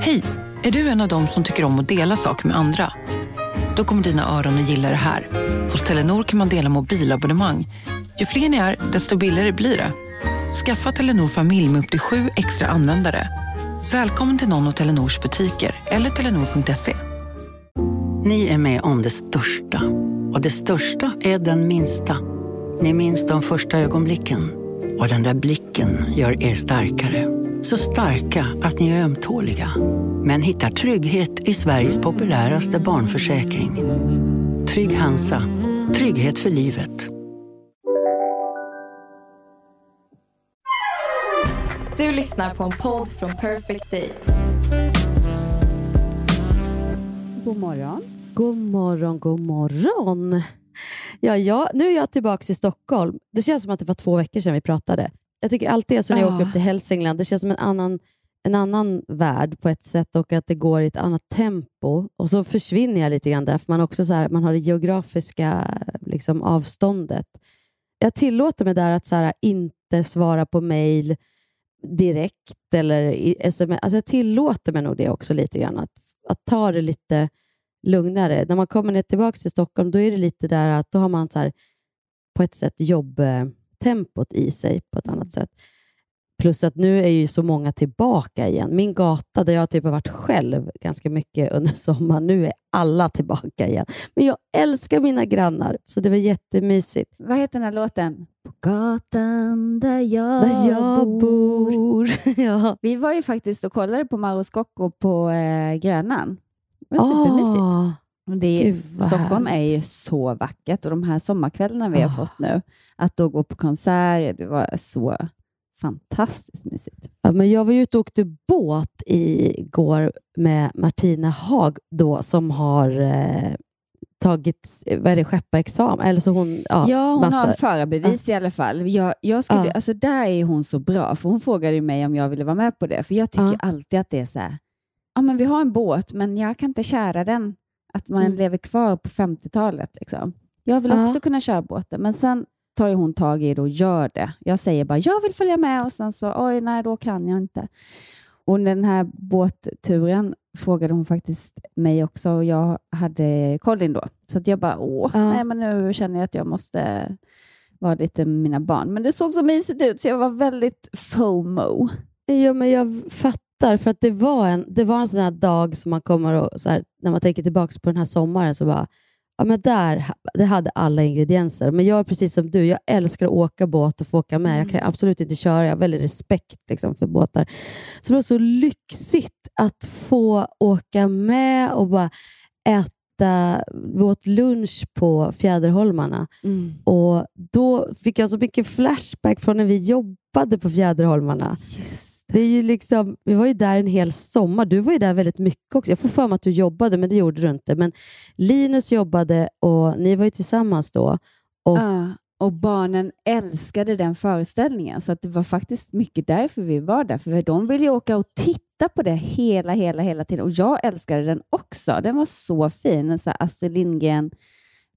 Hej! Är du en av dem som tycker om att dela saker med andra? Då kommer dina öron att gilla det här. Hos Telenor kan man dela mobilabonnemang. Ju fler ni är, desto billigare blir det. Skaffa Telenor familj med upp till sju extra användare. Välkommen till någon av Telenors butiker eller telenor.se. Ni är med om det största. Och det största är den minsta. Ni minns de första ögonblicken. Och den där blicken gör er starkare. Så starka att ni är ömtåliga. Men hittar trygghet i Sveriges populäraste barnförsäkring. Trygg Hansa. Trygghet för livet. Du lyssnar på en podd från Perfect Day. God morgon. God morgon, god morgon. Ja, ja, nu är jag tillbaka i Stockholm. Det känns som att det var två veckor sedan vi pratade. Jag tycker alltid det är så när jag Ah. åker upp till Hälsingland. Det känns som en annan, en annan värld på ett sätt och att det går i ett annat tempo. Och så försvinner jag lite grann där, för man, också så här, man har det geografiska liksom, avståndet. Jag tillåter mig där att så här, inte svara på mejl direkt eller i sms. Alltså jag tillåter mig nog det också lite grann. Att, att ta det lite lugnare. När man kommer ner tillbaka till Stockholm, då är det lite där att då har man så här, på ett sätt jobbtempot i sig på ett annat sätt. Plus att nu är ju så många tillbaka igen. Min gata där jag typ har varit själv ganska mycket under sommaren, nu är alla tillbaka igen. Men jag älskar mina grannar, så det var jättemysigt. Vad heter den här låten? På gatan där jag, Där jag bor. ja. Vi var ju faktiskt och kollade på Mauro Scocco på eh, Grönan. Det var supermysigt. Ah, Och Det, Stockholm är ju så vackert och de här sommarkvällarna vi har Ah. fått nu, att då gå på konsert, det var så fantastiskt mysigt. Ja, men jag var ju ute och åkte båt igår med Martina Haag då, som har eh, tagit vad är det, skepparexamen. Eller så hon, ja, Ja, hon massa- har förarbevis i alla fall. Jag, jag skulle, Ja. alltså där är hon så bra, för hon frågade mig om jag ville vara med på det. För jag tycker Ja. alltid att det är så här, ja men vi har en båt, men jag kan inte köra den. Att man Mm. lever kvar på 50-talet. Liksom. Jag vill Ja. också kunna köra båten, men sen tar ju hon tag i det och gör det. Jag säger bara, jag vill följa med och sen så, oj nej, då kan jag inte. Och den här båtturen frågade hon faktiskt mig också och jag hade Colin då. Så att jag bara, åh, Ja. nej men nu känner jag att jag måste vara lite med mina barn. Men det såg så mysigt ut så jag var väldigt FOMO. Ja, men jag fattar, för att det var en, det var en sån här dag som man kommer och, så här, när man tänker tillbaka på den här sommaren, så bara, ja men där, det hade alla ingredienser. Men jag är precis som du, jag älskar att åka båt och få åka med. Jag kan absolut inte köra, jag har väldigt respekt liksom, för båtar. Så det var så lyxigt att få åka med och bara äta, vi åt lunch på Fjäderholmarna. Och Då fick jag så mycket flashback från när vi jobbade på Fjäderholmarna. Just det är ju liksom, vi var ju där en hel sommar. Du var ju där väldigt mycket också. Jag får för mig att du jobbade, men det gjorde du inte. Men Linus jobbade och ni var ju tillsammans då. Och, uh, och barnen älskade den föreställningen, så att det var faktiskt mycket därför vi var där. För de ville ju åka och titta på det hela, hela, hela tiden. Och jag älskade den också. Den var så fin, en Astrid Lindgren Astrid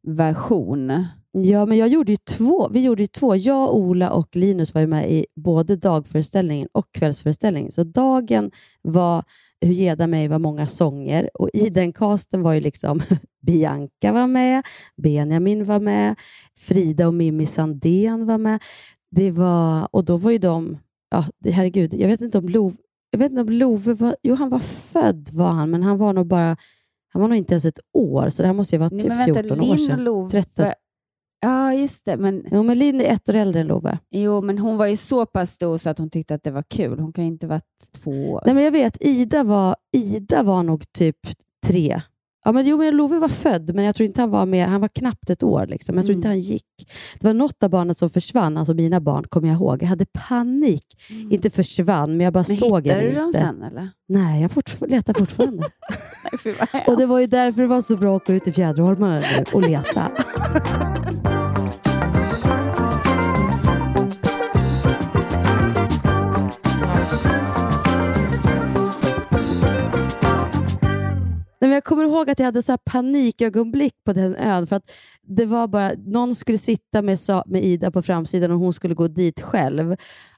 version? Ja, men jag gjorde ju två. Vi gjorde ju två. Jag, Ola och Linus var ju med i både dagföreställningen och kvällsföreställningen. Så dagen var Hur geda mig var många sånger och i den casten var ju liksom Bianca var med, Benjamin var med, Frida och Mimmi Sandén var med. Det var, och då var ju de, ja, herregud, jag vet inte om Love, jag vet inte om Love var, jo han var född var han, men han var nog bara, han var nog inte ens ett år, så det här måste ju vara Nej, typ men vänta, 14 år sedan. Love... 13. Ja, just det. Men, Jo, men Linn är ett år äldre än Love. jo, men hon var ju så pass stor så att hon tyckte att det var kul. Hon kan ju inte varit två år. Nej, men jag vet, Ida var, Ida var nog typ tre. Ja, men, jo, men Love var född, men jag tror inte han var mer, han var knappt ett år. Liksom. Jag tror Mm. inte han gick. Det var något av barnen som försvann, alltså mina barn, kommer jag ihåg. Jag hade panik. Inte försvann, men jag bara men såg hittade henne du dem inte. sen eller? Nej, jag fortf- letar fortfarande. Nej, och det var ju därför det var så bra att åka ut i Fjäderholmarna och leta. jag kommer ihåg att jag hade så panikögonblick på den ön. För att det var bara, någon skulle sitta med, med Ida på framsidan och hon skulle gå dit själv.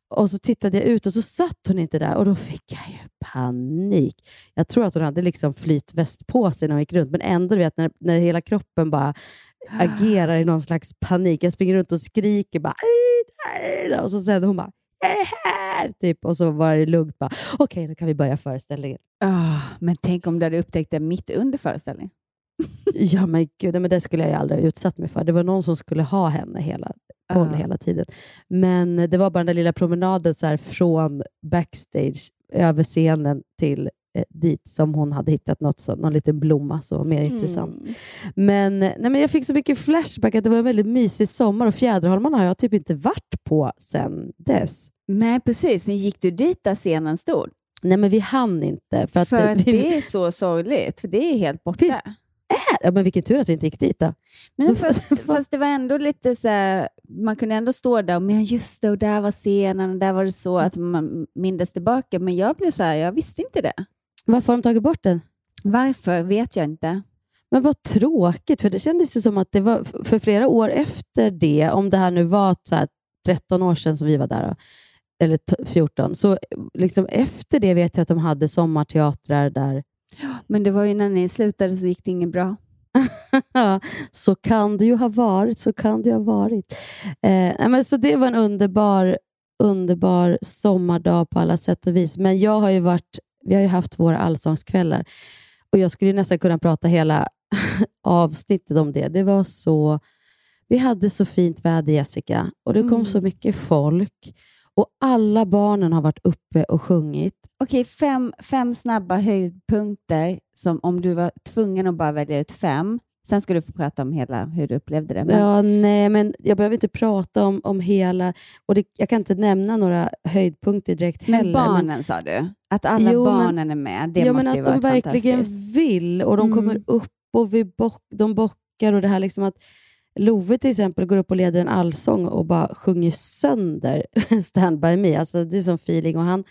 Och så tittade jag ut och så satt hon inte där och då fick jag ju panik. Jag tror att hon hade liksom flytväst på sig när hon gick runt, men ändå du vet, när, när hela kroppen bara agerar i någon slags panik. Jag springer runt och skriker bara och så säger hon bara är här! Typ, och så var det lugnt. Okej, okay, då kan vi börja föreställningen. Oh, men tänk om du hade upptäckt det mitt under föreställningen. ja, men gud, men det skulle jag ju aldrig ha utsatt mig för. Det var någon som skulle ha henne hela, koll uh. hela tiden. Men det var bara den där lilla promenaden så här, från backstage över scenen till dit som hon hade hittat något så, någon liten blomma som var mer mm. intressant. Men, nej, men jag fick så mycket flashback att det var en väldigt mysig sommar och Fjäderholmarna har jag typ inte varit på sedan dess. Nej, precis. Men gick du dit där scenen stod? Nej, men vi hann inte. För, att för vi, det är så sorgligt, för det är helt borta. Är? Ja, men vilken tur att vi inte gick dit då. Men då fast, fast, det var ändå lite så här, man kunde ändå stå där och men just det, och där var scenen och där var det så att man mindes tillbaka. Men jag blev så här, jag visste inte det. Varför har de tagit bort den? Varför vet jag inte. Men vad tråkigt, för det kändes ju som att det var för flera år efter det, om det här nu var så här 13 år sedan som vi var där, eller 14, så liksom efter det vet jag att de hade sommarteatrar där men det var ju när ni slutade så gick det inget bra. så kan det ju ha varit. Så kan det ha varit. Eh, men så det var en underbar, underbar sommardag på alla sätt och vis. Men jag har ju varit, vi har ju haft våra allsångskvällar och jag skulle nästan kunna prata hela avsnittet om det. Det var så... Vi hade så fint väder, Jessica, och det kom mm. så mycket folk. Och alla barnen har varit uppe och sjungit. Okej, fem, fem snabba höjdpunkter som om du var tvungen att bara välja ut fem. Sen ska du få prata om hela hur du upplevde det. Men... Ja, nej, men jag behöver inte prata om, om hela... Och det, jag kan inte nämna några höjdpunkter direkt men heller. Barnen men sa du? Att alla jo, barnen men, är med? Det ja, måste men ju att de verkligen vill och de mm. kommer upp och vi bock, de bockar och det här liksom att Love till exempel går upp och leder en allsång och bara sjunger sönder Stand by me. Alltså, det är som feeling och han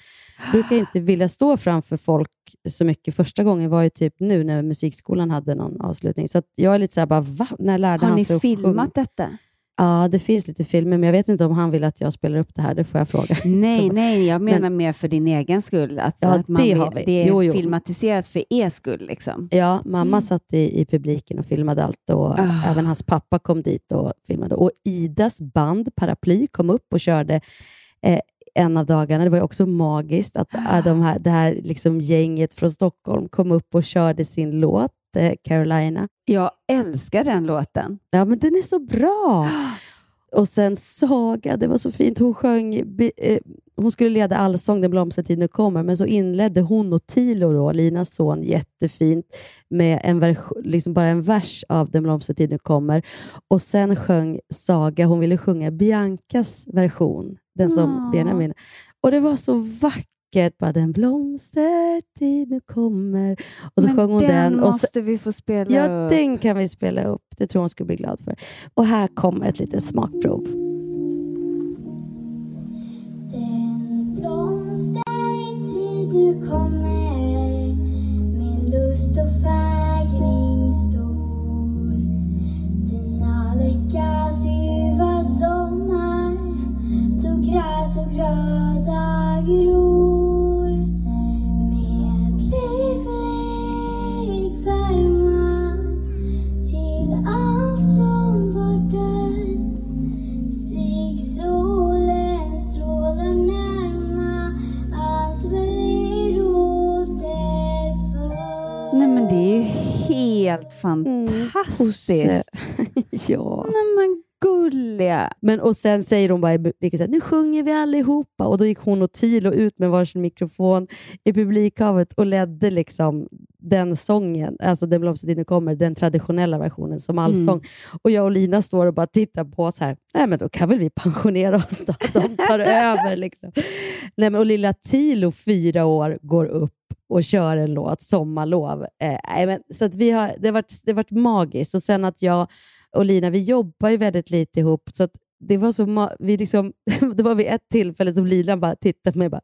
brukar inte vilja stå framför folk så mycket. Första gången var ju typ nu när musikskolan hade någon avslutning. Så jag är lite såhär, bara, va? När lärde Har han ni filmat detta? Ja, det finns lite filmer, men jag vet inte om han vill att jag spelar upp det här. Det får jag fråga. Nej, nej, jag menar men, mer för din egen skull. Att, ja, att man det, har vi. det är jo, jo. filmatiserat för er skull. Liksom. Ja, mamma mm. satt i, i publiken och filmade allt och oh. även hans pappa kom dit och filmade. Och Idas band Paraply kom upp och körde eh, en av dagarna. Det var också magiskt att äh, de här, det här liksom gänget från Stockholm kom upp och körde sin låt eh, Carolina. Jag älskar den låten. Ja, men den är så bra. Och sen Saga, det var så fint. Hon sjöng, eh, hon skulle leda allsång Den blomstertid nu kommer, men så inledde hon och Tilo, då, Linas son, jättefint med en liksom bara en vers av Den blomstertid nu kommer. Och sen sjöng Saga, hon ville sjunga Biancas version, den som Benjamin. Och det var så vackert vackert. Bara den blomstertid nu kommer. Och så Men sjöng hon den. den. Och måste vi få spela ja, upp. den kan vi spela upp. Det tror hon skulle bli glad för. Och här kommer ett litet smakprov. Den blomstertid nu kommer med lust och fägring stor. Denna veckas ljuva sommar då gräs och gröda gror helt fantastiskt. Mm, ja. Nej, men gulliga. Men, och sen säger hon bara i publiken nu sjunger vi allihopa. Och då gick hon och Tilo ut med varsin mikrofon i publikhavet och ledde liksom den sången, alltså Den blomstertiden kommer, den traditionella versionen som allsång. Mm. Och jag och Lina står och bara tittar på oss här. Nej, men då kan väl vi pensionera oss då. De tar över. Liksom. Nej, men, och lilla Tilo, fyra år, går upp och kör en låt, Sommarlov. Eh, men, så att vi har, det har varit, det har varit magiskt. Och sen att jag och Lina, vi jobbar ju väldigt lite ihop, så att det var så vi liksom, det var vid ett tillfälle som Lina bara tittade på mig och bara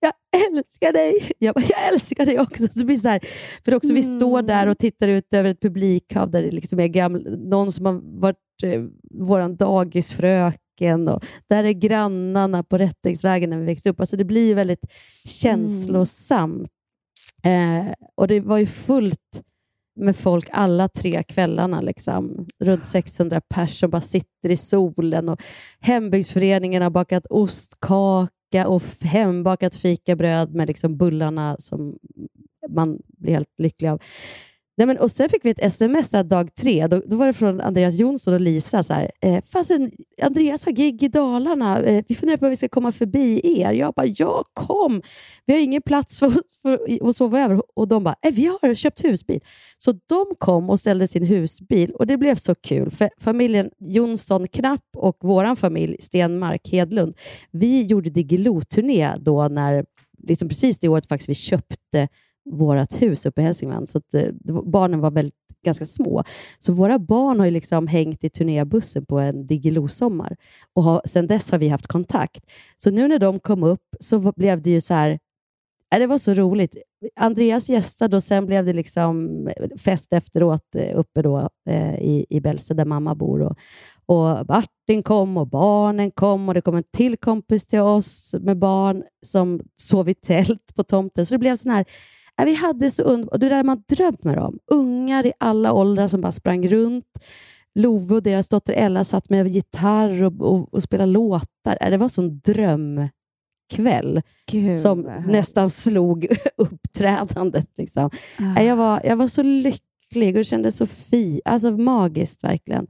”Jag älskar dig!” Jag bara ”Jag älskar dig också!” så blir så här, För också mm. vi står där och tittar ut över ett publikhav där det liksom är gamla, någon som har varit eh, vår dagisfröken och där är grannarna på Rättingsvägen när vi växte upp. Alltså det blir väldigt känslosamt. Eh, och det var ju fullt med folk alla tre kvällarna. Liksom. Runt 600 pers som bara sitter i solen. Och Hembygdsföreningen har bakat ostkaka och hembakat fikabröd med liksom bullarna som man blir helt lycklig av. Nej, men, och Sen fick vi ett sms dag tre. Då, då var det från Andreas Jonsson och Lisa. Så här, eh, Fasen, Andreas har gig i Dalarna. Eh, vi funderar på om vi ska komma förbi er. Jag bara, ja kom. Vi har ingen plats för, för att sova över. Och de bara, eh, vi har köpt husbil. Så de kom och ställde sin husbil och det blev så kul. För familjen Jonsson Knapp och vår familj Stenmark Hedlund, vi gjorde Diggiloo-turné då när, liksom precis det året faktiskt vi köpte vårt hus uppe i Hälsingland, så att, eh, barnen var väldigt, ganska små. Så våra barn har ju liksom hängt i turnébussen på en Diggiloo-sommar och har, sen dess har vi haft kontakt. Så nu när de kom upp så blev det ju så här, äh, det var så roligt. Andreas gästade och sen blev det liksom eh, fest efteråt eh, uppe då, eh, i, i Bälse där mamma bor. Och, och Martin kom och barnen kom och det kom en till kompis till oss med barn som sov i tält på tomten. Så det blev sån här vi hade så underbart. Det där man drömt med dem. Ungar i alla åldrar som bara sprang runt. Love och deras dotter Ella satt med gitarr och, och, och spelade låtar. Det var sån drömkväll Gud, som nästan slog uppträdandet. Liksom. Ah. Jag, var, jag var så lycklig och kände så fi, alltså magiskt verkligen.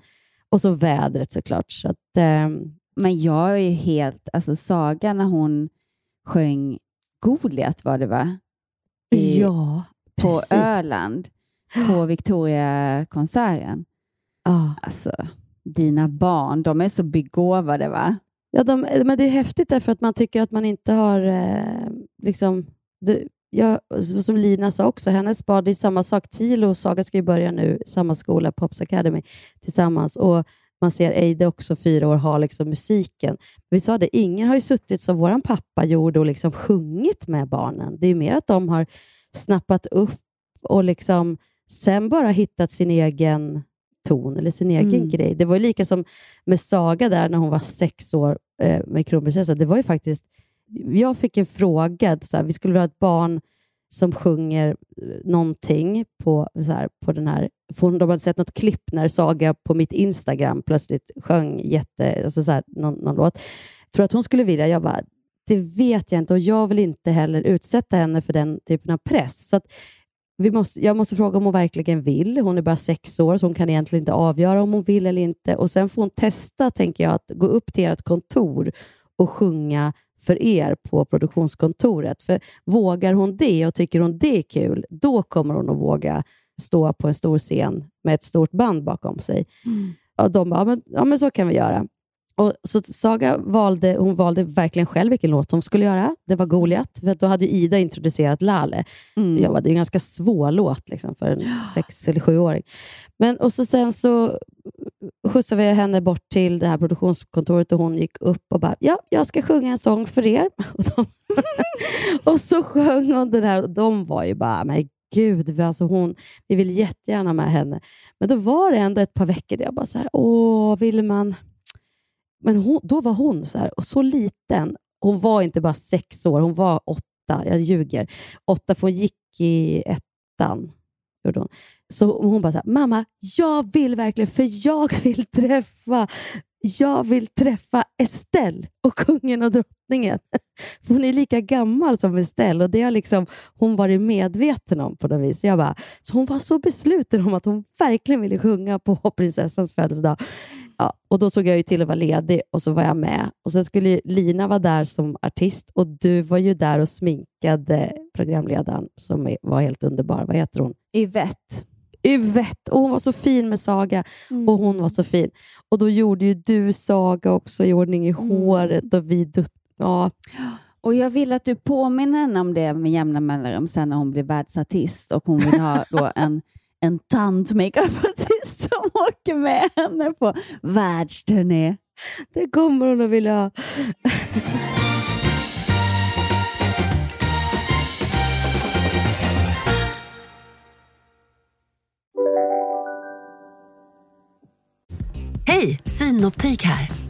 Och så vädret såklart. Så att, eh... Men jag är ju helt, alltså Saga när hon sjöng Goliat var det va? I, ja, på precis. Öland på Victoria-konserten. Ah. Alltså, dina barn, de är så begåvade va? Ja, de, men det är häftigt därför att man tycker att man inte har... Eh, liksom, det, jag, som Lina sa också, hennes barn, det är samma sak. Tilo och Saga ska ju börja nu samma skola, Pops Academy, tillsammans. Och man ser Eide också, fyra år, ha liksom musiken. Vi sa det, ingen har ju suttit som vår pappa gjorde och liksom sjungit med barnen. Det är mer att de har snappat upp och liksom sen bara hittat sin egen ton eller sin egen mm. grej. Det var ju lika som med Saga där när hon var sex år eh, med kronprinsessan. Det var ju faktiskt, jag fick en fråga, så här, vi skulle ha ett barn som sjunger eh, någonting på, så här, på den här... De hade sett något klipp när Saga på mitt Instagram plötsligt sjöng jätte, alltså så här, någon, någon låt. Tror att hon skulle vilja? Jag bara, det vet jag inte och jag vill inte heller utsätta henne för den typen av press. Så vi måste, jag måste fråga om hon verkligen vill. Hon är bara sex år, så hon kan egentligen inte avgöra om hon vill eller inte. Och Sen får hon testa, tänker jag, att gå upp till ert kontor och sjunga för er på produktionskontoret. För vågar hon det och tycker hon det är kul, då kommer hon att våga stå på en stor scen med ett stort band bakom sig. Mm. Och de bara, ja men, ja men så kan vi göra. Och så Saga valde, hon valde verkligen själv vilken låt hon skulle göra. Det var Goliat, för då hade Ida introducerat Lale. Mm. Jag bara, det är en ganska svår låt liksom, för en ja. sex eller sjuåring. Men, och så sen så skjutsade vi henne bort till det här produktionskontoret och hon gick upp och bara, ja, jag ska sjunga en sång för er. Och, de, och så sjöng hon den här och de var ju bara, men gud, alltså hon, vi vill jättegärna med henne. Men då var det ändå ett par veckor där jag bara så här, åh, vill man men hon, då var hon så här, och så liten. Hon var inte bara sex år, hon var åtta. Jag ljuger. Åtta, för hon gick i ettan. Gjorde hon. Så hon bara så här, mamma, jag vill verkligen, för jag vill träffa jag vill träffa Estelle och kungen och drottningen. hon är lika gammal som Estelle och det har liksom hon varit medveten om på något vis. Jag bara, så hon var så besluten om att hon verkligen ville sjunga på prinsessans födelsedag. Ja, och Då såg jag ju till att vara ledig och så var jag med. Och Sen skulle Lina vara där som artist och du var ju där och sminkade programledaren som var helt underbar. Vad heter hon? Yvette. Yvette, och hon var så fin med Saga mm. och hon var så fin. Och då gjorde ju du Saga också i ordning i mm. håret och vi ja. Och Jag vill att du påminner henne om det med jämna mellanrum sen när hon blir världsartist och hon vill ha då en, en tant-makeup-artist som åker med henne på världsturné. Det kommer hon att vilja ha. Hej, Synoptik här.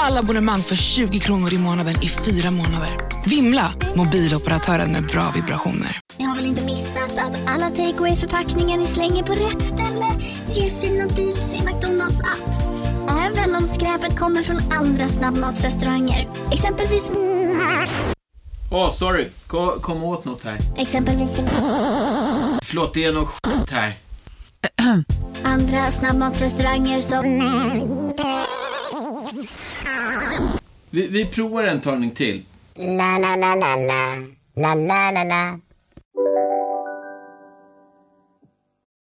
Alla abonnemang för 20 kronor i månaden i fyra månader. Vimla! Mobiloperatören med bra vibrationer. Ni har väl inte missat att alla takeaway förpackningar ni slänger på rätt ställe ger fina deals i McDonalds app. Även om skräpet kommer från andra snabbmatsrestauranger. Exempelvis... Åh, oh, sorry. Kom, kom åt något här. Exempelvis... Förlåt, det är något skit här. Andra snabbmatsrestauranger som... Vi, vi provar en talning till. La, la, la, la, la. La, la, la, la.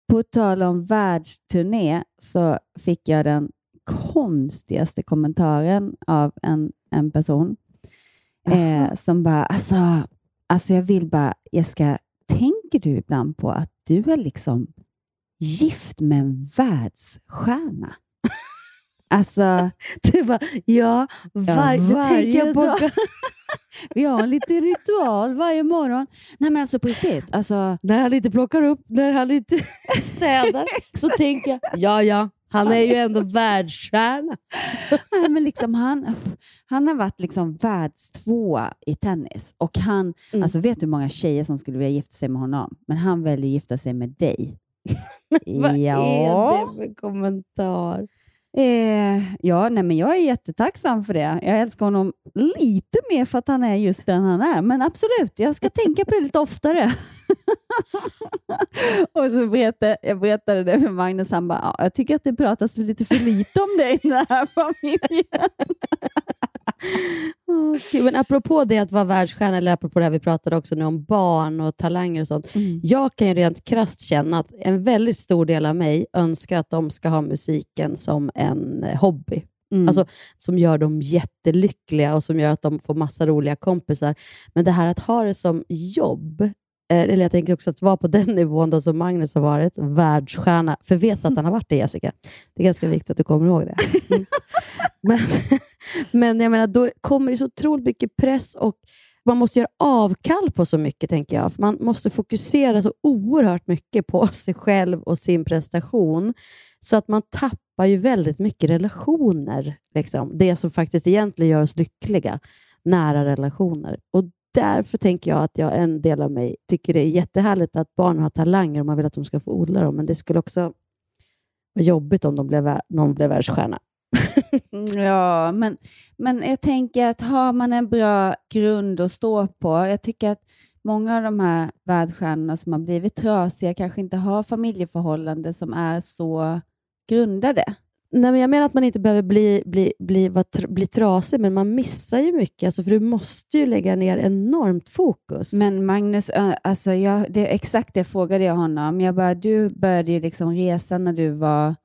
På tal om världsturné så fick jag den konstigaste kommentaren av en, en person eh, som bara, alltså, alltså jag vill bara, Jessica, tänker du ibland på att du är liksom gift med en världsstjärna? Alltså, Du bara, ja, var, varje det tänker jag på. dag. vi har en liten ritual varje morgon. Nej men alltså på riktigt, alltså, När han inte plockar upp, när han inte städar, så tänker jag, ja ja, han är ju ändå världsstjärna. nej, men liksom han, han har varit liksom världstvåa i tennis. Och han, Mm. alltså vet du hur många tjejer som skulle vilja gifta sig med honom? Men han väljer att gifta sig med dig. Vad är det för kommentar? Eh, ja, nej, men jag är jättetacksam för det. Jag älskar honom lite mer för att han är just den han är. Men absolut, jag ska tänka på det lite oftare. och så berättade jag berättade det för Magnus. Han bara, ja, jag tycker att det pratas lite för lite om dig i den här familjen. Okej, men apropå det att vara världsstjärna, eller apropå det här vi pratade också nu om barn och talanger och sånt. Jag kan ju rent krasst känna att en väldigt stor del av mig önskar att de ska ha musiken som en eh, hobby. Mm. Alltså, som gör dem jättelyckliga och som gör att de får massa roliga kompisar. Men det här att ha det som jobb, eller jag tänker också att vara på den nivån då som Magnus har varit, världsstjärna. För vet att han har varit det Jessica. Det är ganska viktigt att du kommer ihåg det. Mm. Men, men jag menar, då kommer det så otroligt mycket press och man måste göra avkall på så mycket, tänker jag. Man måste fokusera så oerhört mycket på sig själv och sin prestation, så att man tappar ju väldigt mycket relationer. Liksom. Det som faktiskt egentligen gör oss lyckliga, nära relationer. Och därför tänker jag att jag, en del av mig tycker det är jättehärligt att barn har talanger och man vill att de ska få odla dem, men det skulle också vara jobbigt om de blev, någon blev världsstjärna. Mm, ja, men, men jag tänker att har man en bra grund att stå på. Jag tycker att många av de här världsstjärnorna som har blivit trasiga kanske inte har familjeförhållanden som är så grundade. Nej, men jag menar att man inte behöver bli, bli, bli, vara tr- bli trasig, men man missar ju mycket. Alltså, för du måste ju lägga ner enormt fokus. Men Magnus, alltså jag, det exakt det frågade jag honom. Jag bara, du började ju liksom resa när du var...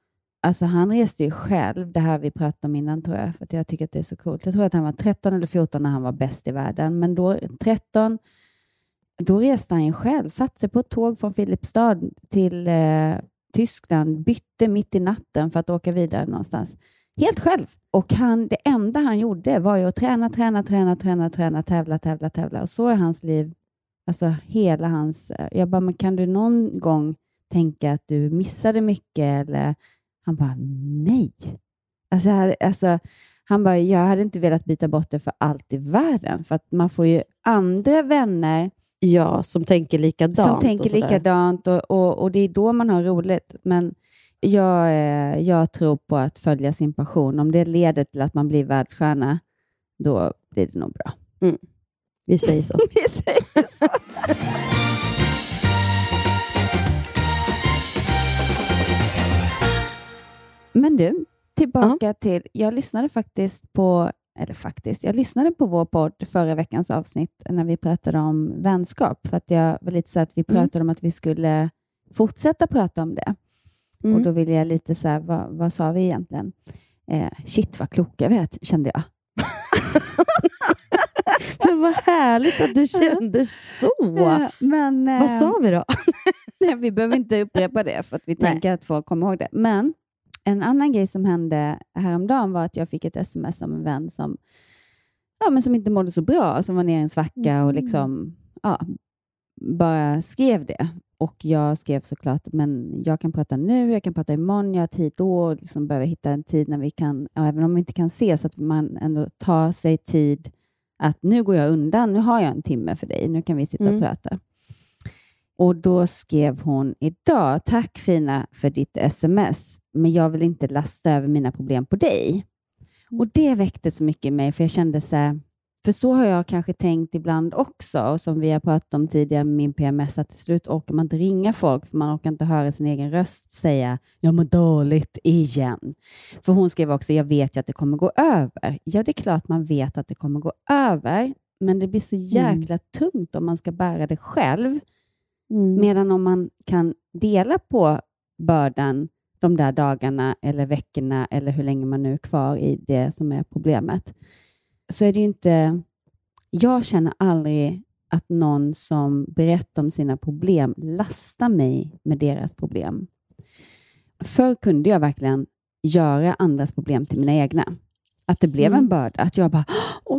Alltså han reste ju själv, det här vi pratade om innan tror jag, för att jag tycker att det är så coolt. Jag tror att han var 13 eller 14 när han var bäst i världen, men då 13, då reste han ju själv, satte sig på ett tåg från Filipstad till eh, Tyskland, bytte mitt i natten för att åka vidare någonstans. Helt själv. Och han, det enda han gjorde var ju att träna, träna, träna, träna, träna, tävla, tävla, tävla. Och så är hans liv, alltså hela hans... Eh, jag bara, men kan du någon gång tänka att du missade mycket? Eller han bara, nej. Alltså, här, alltså, han bara, jag hade inte velat byta bort det för allt i världen. För att man får ju andra vänner Ja, som tänker likadant. som och tänker sådär. likadant och, och, och det är då man har roligt. Men jag, eh, jag tror på att följa sin passion. Om det leder till att man blir världsstjärna, då blir det nog bra. Vi säger så. Vi säger så. Men du, tillbaka till... Jag lyssnade faktiskt på eller faktiskt, jag lyssnade på vår podd förra veckans avsnitt när vi pratade om vänskap, för att jag var lite så att vi Mm. pratade om att vi skulle fortsätta prata om det. Mm. Och då ville jag lite så här, vad, vad sa vi egentligen? Eh, shit vad kloka vi är, kände jag. Men vad härligt att du kände så. Eh, Men, Vad eh, sa vi då? Nej, vi behöver inte upprepa det för att vi Nej. tänker att folk kommer ihåg det. Men en annan grej som hände häromdagen var att jag fick ett sms om en vän som, ja, men som inte mådde så bra, som var nere i en svacka och liksom, ja, bara skrev det. Och jag skrev såklart, men jag kan prata nu, jag kan prata imorgon, jag har tid då, och liksom behöver hitta en tid när vi kan, ja, även om vi inte kan ses, att man ändå tar sig tid att nu går jag undan, nu har jag en timme för dig, nu kan vi sitta Mm. och prata. Och då skrev hon idag, tack fina för ditt sms, men jag vill inte lasta över mina problem på dig. Och det väckte så mycket i mig, för jag kände så här, för så har jag kanske tänkt ibland också, och som vi har pratat om tidigare med min PMS, att till slut orkar man inte ringa folk, för man orkar inte höra sin egen röst säga jag mår dåligt igen. För hon skrev också, jag vet ju att det kommer gå över. Ja, det är klart man vet att det kommer gå över, men det blir så jäkla tungt om man ska bära det själv. Mm. Medan om man kan dela på bördan de där dagarna eller veckorna eller hur länge man nu är kvar i det som är problemet, så är det inte... Jag känner aldrig att någon som berättar om sina problem lastar mig med deras problem. Förr kunde jag verkligen göra andras problem till mina egna. Att det blev Mm. en börda. Att jag bara, åh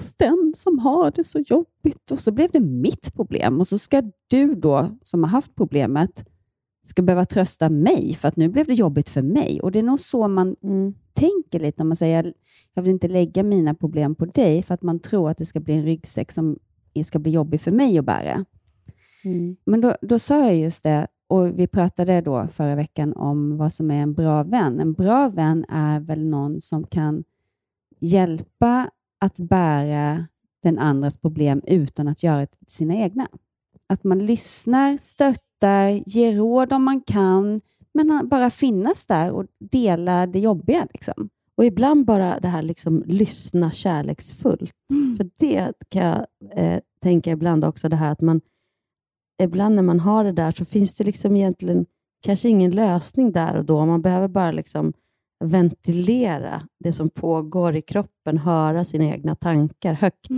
stackars den som har det så jobbigt. Och så blev det mitt problem. Och så ska du då, som har haft problemet, ska behöva trösta mig för att nu blev det jobbigt för mig. Och det är nog så man Mm. tänker lite när man säger, jag vill inte lägga mina problem på dig för att man tror att det ska bli en ryggsäck som ska bli jobbig för mig att bära. Mm. Men då, då sa jag just det, och vi pratade då förra veckan om vad som är en bra vän. En bra vän är väl någon som kan hjälpa att bära den andras problem utan att göra det till sina egna. Att man lyssnar, stöttar, ger råd om man kan, men bara finnas där och dela det jobbiga. Liksom. Och ibland bara det här liksom lyssna kärleksfullt. För det kan jag eh, tänka ibland också, det här att man ibland när man har det där så finns det liksom egentligen kanske ingen lösning där och då. Man behöver bara liksom ventilera det som pågår i kroppen, höra sina egna tankar högt.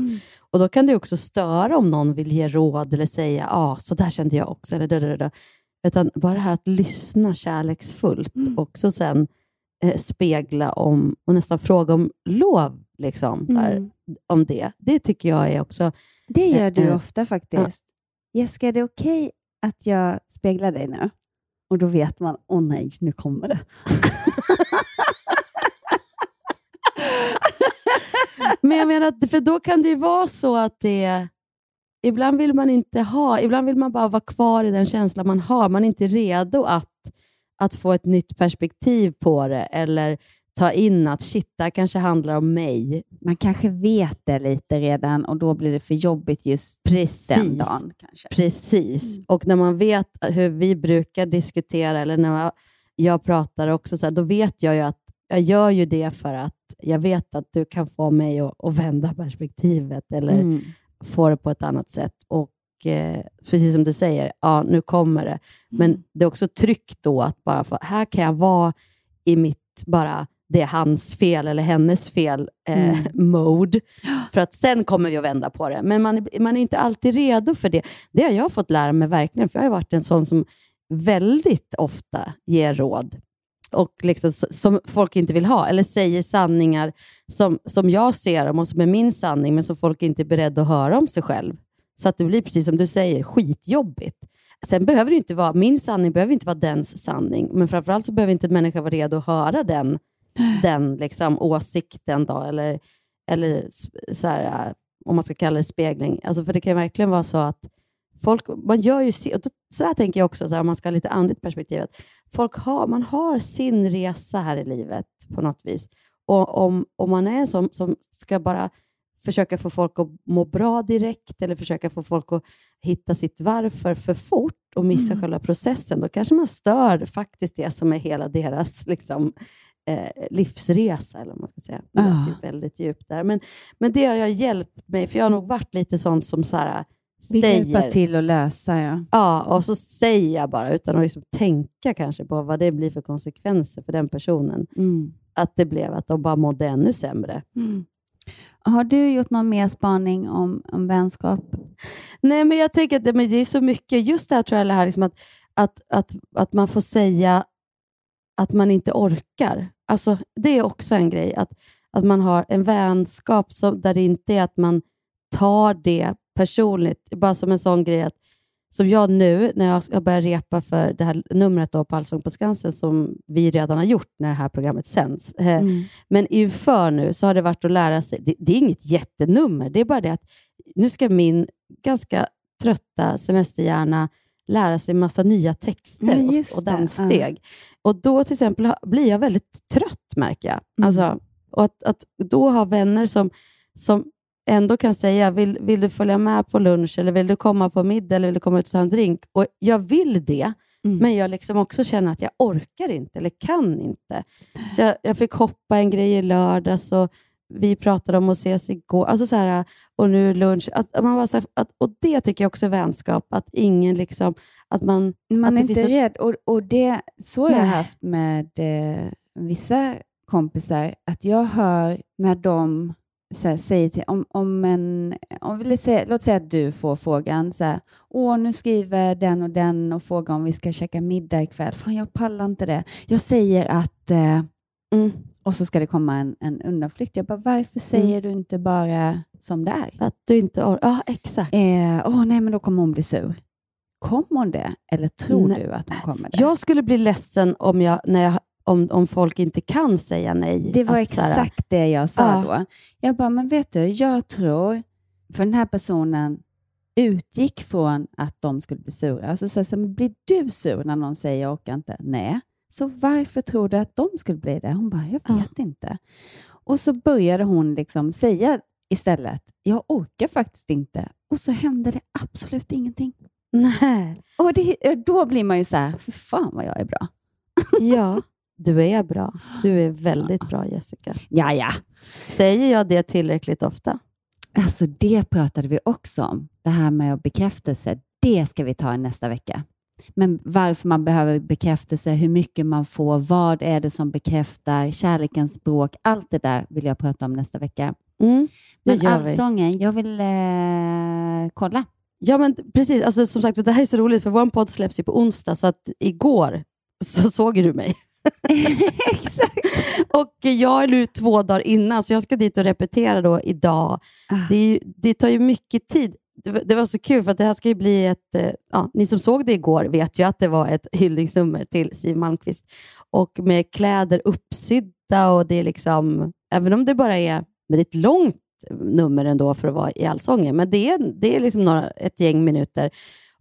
Och Då kan det också störa om någon vill ge råd eller säga ja, ah, så där kände jag också. Eller. Utan bara det här att lyssna kärleksfullt också sen eh, spegla om och nästan fråga om lov liksom, där, Mm. om det. Det tycker jag är också... Det gör du Eh, ofta faktiskt. Jessica, är det okej att jag speglar dig nu? Och då vet man, åh nej, nu kommer det. Men jag menar, för då kan det ju vara så att det... Ibland vill man inte ha, ibland vill man bara vara kvar i den känslan man har. Man är inte redo att, att få ett nytt perspektiv på det eller ta in att shit, det här kanske handlar om mig. Man kanske vet det lite redan och då blir det för jobbigt just Precis. den dagen. Kanske. Precis. Och när man vet hur vi brukar diskutera, eller när jag, jag pratar också, så här, då vet jag ju att jag gör ju det för att jag vet att du kan få mig att, att vända perspektivet eller Mm. få det på ett annat sätt. Och eh, precis som du säger, ja, nu kommer det. Men Mm. det är också tryggt då att bara få, här kan jag vara i mitt bara det är hans fel eller hennes fel eh, Mm. mode. För att sen kommer vi att vända på det. Men man, är- man är inte alltid redo för det. Det har jag fått lära mig verkligen, för jag har varit en sån som väldigt ofta ger råd och liksom, som folk inte vill ha, eller säger sanningar som, som jag ser dem och som är min sanning, men som folk inte är beredda att höra om sig själv. Så att det blir precis som du säger, skitjobbigt. Sen behöver det inte vara, min sanning behöver inte vara dens sanning, men framförallt så behöver inte en människa vara redo att höra den, den liksom, åsikten, då, eller, eller så här, äh, om man ska kalla det spegling. Alltså, för det kan verkligen vara så att folk, man gör ju, så här tänker jag också, så här, om man ska ha lite andligt perspektiv, att folk har, man har sin resa här i livet på något vis. Och om, om man är en sån som ska bara försöka få folk att må bra direkt eller försöka få folk att hitta sitt varför för fort och missa Mm. själva processen, då kanske man stör faktiskt det som är hela deras liksom, eh, livsresa. Eller man ska säga. Det Ah. låter ju väldigt djupt där. Men, men det har jag hjälpt mig, för jag har nog varit lite sån som så här, Vill säger... hjälpa till att lösa, ja. Ja, och så säger jag bara utan att liksom tänka kanske på vad det blir för konsekvenser för den personen. Mm. Att det blev att de bara mådde ännu sämre. Mm. Har du gjort någon mer spaning om, om vänskap? Nej, men jag tänker att det, men det är så mycket, just det här tror jag, det här liksom att, att, att, att man får säga att man inte orkar. Alltså, det är också en grej, att, att man har en vänskap som, där det inte är att man tar det personligt. Bara som en sån grej att som jag nu, när jag ska börja repa för det här numret då på Allsång på Skansen, som vi redan har gjort när det här programmet sänds. Eh, Mm. Men inför nu så har det varit att lära sig, det, det är inget jättenummer, det är bara det att nu ska min ganska trötta semesterhjärna lära sig massa nya texter Ja, och, och danssteg. Och då till exempel blir jag väldigt trött, märker jag. Mm. Alltså, och att, att då ha vänner som, som ändå kan säga, vill, vill du följa med på lunch, eller vill du komma på middag, eller vill du komma ut och ta en drink? Och jag vill det, Mm. men jag liksom också känner att jag orkar inte, eller kan inte. Så jag, jag fick hoppa en grej i lördags, och vi pratade om att ses igår, alltså så här, och nu lunch. Att, att man bara så här, att, och det tycker jag också är vänskap, att ingen liksom, att man... Man att är inte rädd. Och, och det, så har jag haft med eh, vissa kompisar, att jag hör när de här, säger till, om, om en, om låt, säga, låt säga att du får frågan, så här, åh nu skriver den och den och frågar om vi ska käka middag ikväll. Fan, jag pallar inte det. Jag säger att, eh, Mm. och så ska det komma en, en undanflykt. Jag bara, varför säger du inte bara som det är? Att du inte orkar. Ja, exakt. Eh, åh nej, men då kommer hon bli sur. Kommer hon det? Eller tror Nej. du att hon kommer det? Jag skulle bli ledsen om, jag, när jag, om, om folk inte kan säga nej. Det var Att så här, exakt det jag sa Ja. då. Jag bara, men vet du, jag tror, för den här personen utgick från att de skulle bli sura. Så sa jag, men blir du sur när någon säger jag orkar inte? Nej. Så varför tror du att de skulle bli det? Hon bara, jag Ja. vet inte. Och så började hon liksom säga istället, jag orkar faktiskt inte. Och så hände det absolut ingenting. Nej. Och det, då blir man ju så här, för fan vad jag är bra. Ja, du är bra. Du är väldigt bra Jessica. Ja, ja. Säger jag det tillräckligt ofta? Alltså det pratade vi också om. Det här med bekräftelse. Det ska vi ta nästa vecka. Men varför man behöver bekräftelse, hur mycket man får, vad är det som bekräftar, kärlekens språk, allt det där vill jag prata om nästa vecka. Mm, det Men gör vi. allsången, jag vill eh, kolla. Ja, men precis. Alltså, som sagt, det här är så roligt, för vår podd släpps ju på onsdag, så att igår så såg du mig. Exakt. Och jag är nu två dagar innan, så jag ska dit och repetera då idag. Ah. Det, ju, det tar ju mycket tid. Det, var- det var så kul, för att det här ska ju bli ett... eh, Ja, ni som såg det igår vet ju att det var ett hyllningsnummer till Siw Malmkvist. Och med kläder uppsydda och det är liksom... Även om det bara är... Men det är ett långt nummer ändå för att vara i Allsången, men det är, det är liksom några, ett gäng minuter.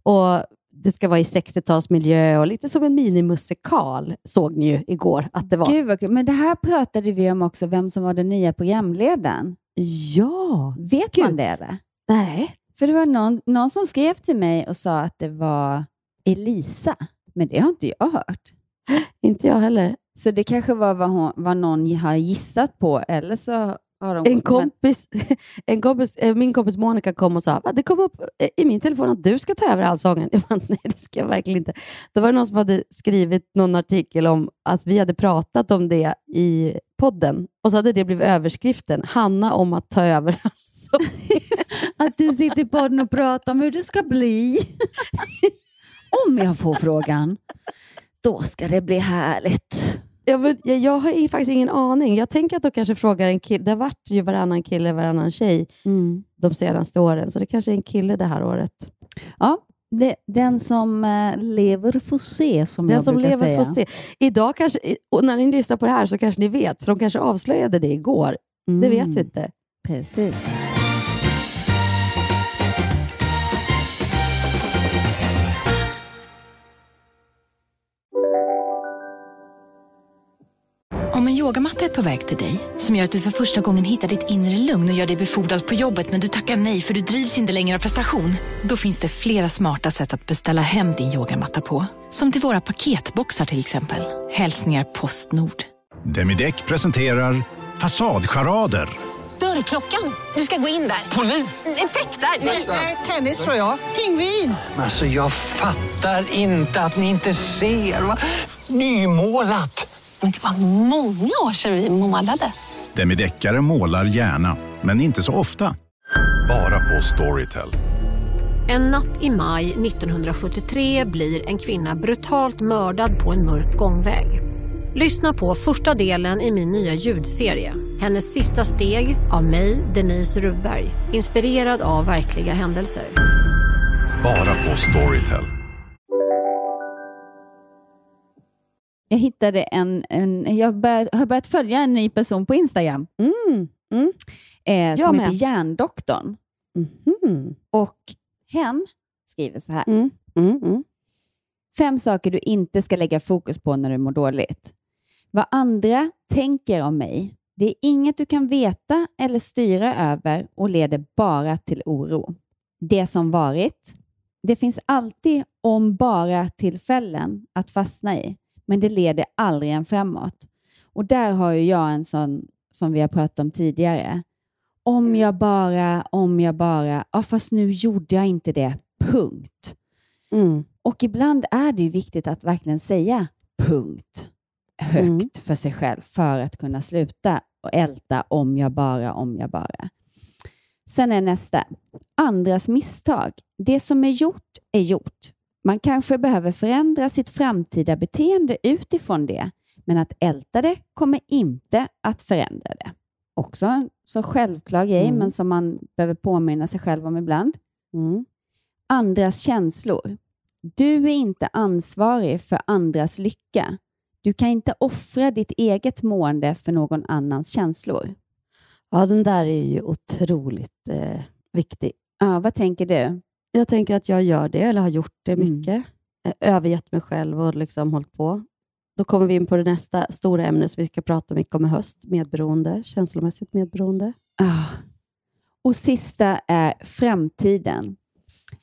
Och det ska vara i 60-talsmiljö och lite som en minimusikal, såg ni ju igår att det var. Gud vad kul. Men det här pratade vi om också, vem som var den nya programledaren. Ja! Vet Gud. man det eller? Nej. För det var någon, någon som skrev till mig och sa att det var Elisa, men det har inte jag hört. Inte jag heller. Så det kanske var vad, hon, vad någon har gissat på, eller så En kompis, en kompis, eh, min kompis Monica kom och sa "Va, det kom upp eh, i min telefon att du ska ta över Allsången. Jag bara, nej det ska jag verkligen inte. Då var det någon som hade skrivit någon artikel om att vi hade pratat om det i podden och så hade det blivit överskriften, Hanna om att ta över Allsången. Att du sitter i podden och pratar om hur det ska bli. om jag får frågan, då ska det bli härligt. Jag, jag, har faktiskt ingen aning. Jag tänker att de kanske frågar en kille. Det har varit ju varannan kille, varannan tjej de senaste åren, så det kanske är en kille det här året. Ja, det, den som eh, lever får se, som Den jag som brukar lever säga. får se. Idag kanske, när ni lyssnar på det här så kanske ni vet, för de kanske avslöjade det igår. Det vet vi inte. Mm, Precis. Om en yogamatta är på väg till dig, som gör att du för första gången hittar ditt inre lugn och gör dig befordrad på jobbet men du tackar nej för du drivs inte längre av prestation. Då finns det flera smarta sätt att beställa hem din yogamatta på. Som till våra paketboxar till exempel. Hälsningar Postnord. Demideck presenterar Fasadcharader. Dörrklockan. Du ska gå in där. Polis? Effektar? Nej, tennis tror jag. Pingvin. Alltså jag fattar inte att ni inte ser. Va? Nymålat! Men det var många år sedan vi målade. Demideckare målar gärna, men inte så ofta. Bara på Storytel. En natt i maj 1973 blir en kvinna brutalt mördad på en mörk gångväg. Lyssna på första delen i min nya ljudserie. Hennes sista steg av mig, Denise Rubberg. Inspirerad av verkliga händelser. Bara på Storytel. Jag hittade en, en jag börjat, har börjat följa en ny person på Instagram Mm. Mm. eh, som med. heter Hjärndoktorn. Mhm. Och hen skriver så här. Mm. Mm. Mm. Fem saker du inte ska lägga fokus på när du mår dåligt. Vad andra tänker om mig, det är inget du kan veta eller styra över och leder bara till oro. Det som varit, det finns alltid om bara tillfällen att fastna i, men det leder aldrig en framåt. Och där har ju jag en sån som vi har pratat om tidigare. Om jag bara, om jag bara, ja fast nu gjorde jag inte det, punkt. Mm. Och ibland är det viktigt att verkligen säga punkt högt Mm. för sig själv för att kunna sluta och älta om jag bara, om jag bara. Sen är nästa. Andras misstag. Det som är gjort är gjort. Man kanske behöver förändra sitt framtida beteende utifrån det, men att älta det kommer inte att förändra det. Också en så självklar grej, Mm. men som man behöver påminna sig själv om ibland. Mm. Andras känslor. Du är inte ansvarig för andras lycka. Du kan inte offra ditt eget mående för någon annans känslor. Ja, den där är ju otroligt eh, viktig. Ja, vad tänker du? Jag tänker att jag gör det, eller har gjort det Mm. mycket. Eh, Övergett mig själv och liksom hållit på. Då kommer vi in på det nästa stora ämne som vi ska prata mycket om i höst. Medberoende, känslomässigt medberoende. Ah. Och sista är framtiden.